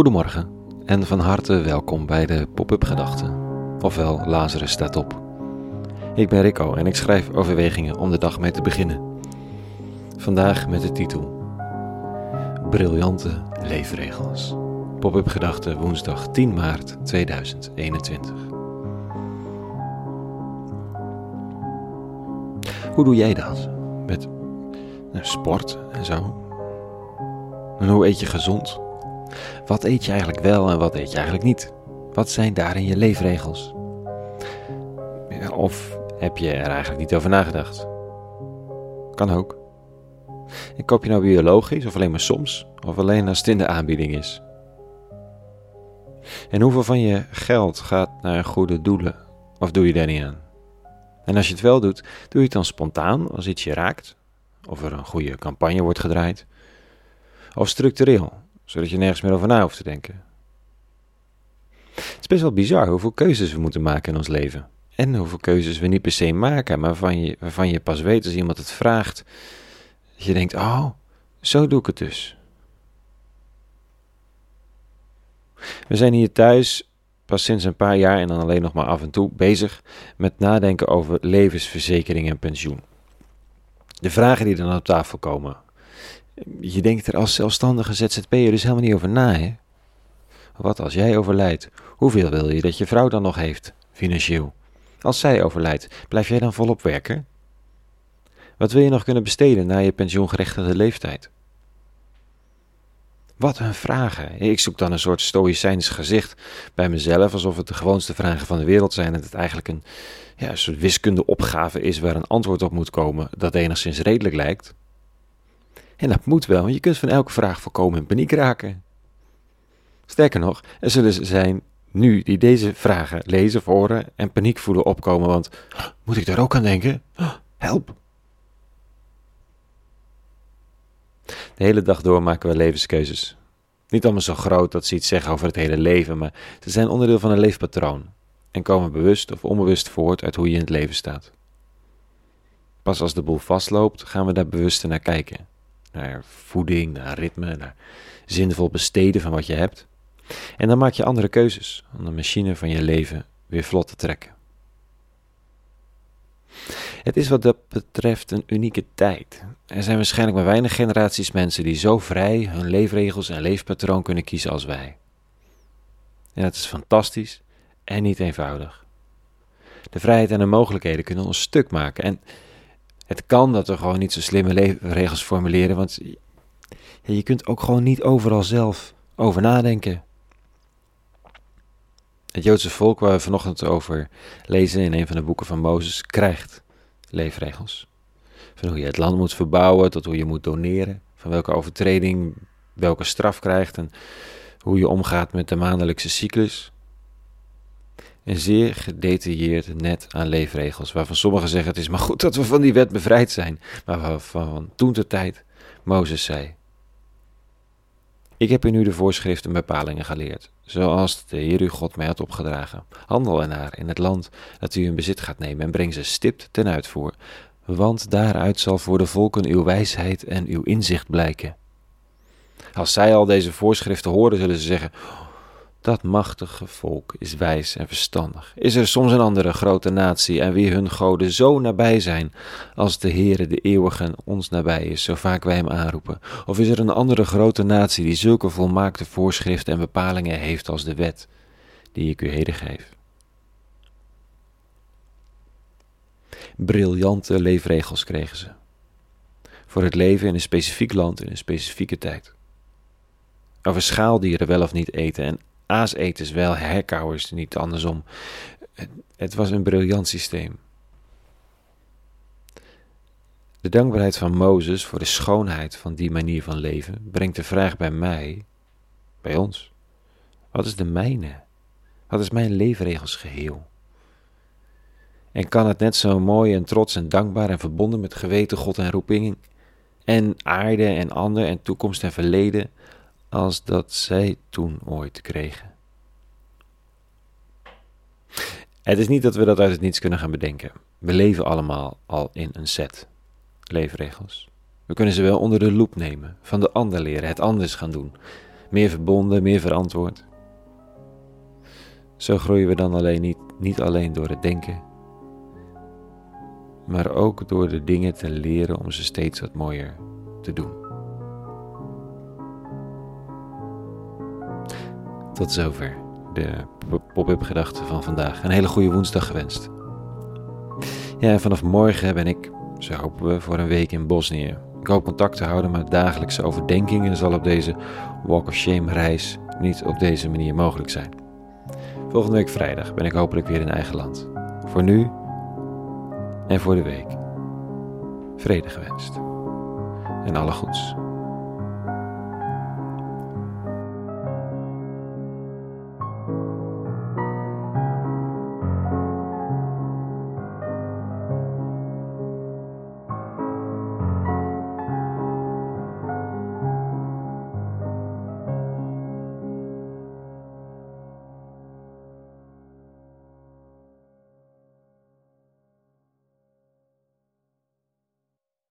Goedemorgen en van harte welkom bij de Pop-up Gedachten, ofwel Lazarus staat op. Ik ben Rico en ik schrijf overwegingen om de dag mee te beginnen. Vandaag met de titel Briljante leefregels. Pop-up Gedachten woensdag 10 maart 2021. Hoe doe jij dat? Met nou, sport en zo? En hoe eet je gezond? Wat eet je eigenlijk wel en wat eet je eigenlijk niet? Wat zijn daarin je leefregels? Of heb je er eigenlijk niet over nagedacht? Kan ook. En koop je nou biologisch of alleen maar soms? Of alleen als het in de aanbieding is? En hoeveel van je geld gaat naar goede doelen? Of doe je daar niet aan? En als je het wel doet, doe je het dan spontaan als iets je raakt? Of er een goede campagne wordt gedraaid? Of structureel, zodat je nergens meer over na hoeft te denken. Het is best wel bizar hoeveel keuzes we moeten maken in ons leven. En hoeveel keuzes we niet per se maken, maar waarvan je, je pas weet als iemand het vraagt. Dat je denkt, oh, zo doe ik het dus. We zijn hier thuis pas sinds een paar jaar en dan alleen nog maar af en toe bezig met nadenken over levensverzekering en pensioen. De vragen die dan op tafel komen, je denkt er als zelfstandige ZZP'er dus helemaal niet over na, hè? Wat als jij overlijdt? Hoeveel wil je dat je vrouw dan nog heeft, financieel? Als zij overlijdt, blijf jij dan volop werken? Wat wil je nog kunnen besteden na je pensioengerechtigde leeftijd? Wat een vragen. Ik zoek dan een soort stoïcijns gezicht bij mezelf, alsof het de gewoonste vragen van de wereld zijn en het eigenlijk een, ja, een soort wiskundeopgave is waar een antwoord op moet komen dat enigszins redelijk lijkt. En dat moet wel, want je kunt van elke vraag volkomen in paniek raken. Sterker nog, er zullen zijn nu die deze vragen lezen, horen en paniek voelen opkomen, want moet ik daar ook aan denken? Help! De hele dag door maken we levenskeuzes. Niet allemaal zo groot dat ze iets zeggen over het hele leven, maar ze zijn onderdeel van een leefpatroon en komen bewust of onbewust voort uit hoe je in het leven staat. Pas als de boel vastloopt, gaan we daar bewuster naar kijken naar voeding, naar ritme, naar zinvol besteden van wat je hebt. En dan maak je andere keuzes om de machine van je leven weer vlot te trekken. Het is wat dat betreft een unieke tijd. Er zijn waarschijnlijk maar weinig generaties mensen die zo vrij hun leefregels en leefpatroon kunnen kiezen als wij. En dat is fantastisch en niet eenvoudig. De vrijheid en de mogelijkheden kunnen ons stuk maken en het kan dat we gewoon niet zo slimme regels formuleren, want je kunt ook gewoon niet overal zelf over nadenken. Het Joodse volk waar we vanochtend over lezen in een van de boeken van Mozes krijgt leefregels. Van hoe je het land moet verbouwen tot hoe je moet doneren, van welke overtreding welke straf krijgt en hoe je omgaat met de maandelijkse cyclus. Een zeer gedetailleerd net aan leefregels, waarvan sommigen zeggen het is maar goed dat we van die wet bevrijd zijn, maar waarvan toen de tijd Mozes zei. Ik heb u nu de voorschriften en bepalingen geleerd, zoals de Heer uw God mij had opgedragen. Handel ernaar in het land dat u in bezit gaat nemen en breng ze stipt ten uitvoer, want daaruit zal voor de volken uw wijsheid en uw inzicht blijken. Als zij al deze voorschriften horen, zullen ze zeggen: dat machtige volk is wijs en verstandig. Is er soms een andere grote natie en wie hun goden zo nabij zijn als de Heere de eeuwige ons nabij is, zo vaak wij hem aanroepen? Of is er een andere grote natie die zulke volmaakte voorschriften en bepalingen heeft als de wet die ik u heden geef? Briljante leefregels kregen ze. Voor het leven in een specifiek land in een specifieke tijd. Over schaaldieren wel of niet eten en aaseters wel, herkauwers niet andersom. Het was een briljant systeem. De dankbaarheid van Mozes voor de schoonheid van die manier van leven brengt de vraag bij mij, bij ons: wat is de mijne? Wat is mijn leefregels geheel? En kan het net zo mooi en trots en dankbaar en verbonden met geweten God en roeping en aarde en ander en toekomst en verleden als dat zij toen ooit kregen. Het is niet dat we dat uit het niets kunnen gaan bedenken. We leven allemaal al in een set leefregels. We kunnen ze wel onder de loep nemen, van de ander leren, het anders gaan doen. meer verbonden, meer verantwoord. Zo groeien we dan alleen niet, niet alleen door het denken, maar ook door de dingen te leren om ze steeds wat mooier te doen. Tot zover de pop-up gedachten van vandaag. Een hele goede woensdag gewenst. Ja, en vanaf morgen ben ik, zo hopen we, voor een week in Bosnië. Ik hoop contact te houden, maar dagelijkse overdenkingen zal op deze Walk of Shame reis niet op deze manier mogelijk zijn. Volgende week vrijdag ben ik hopelijk weer in eigen land. Voor nu en voor de week. Vrede gewenst. En alle goeds.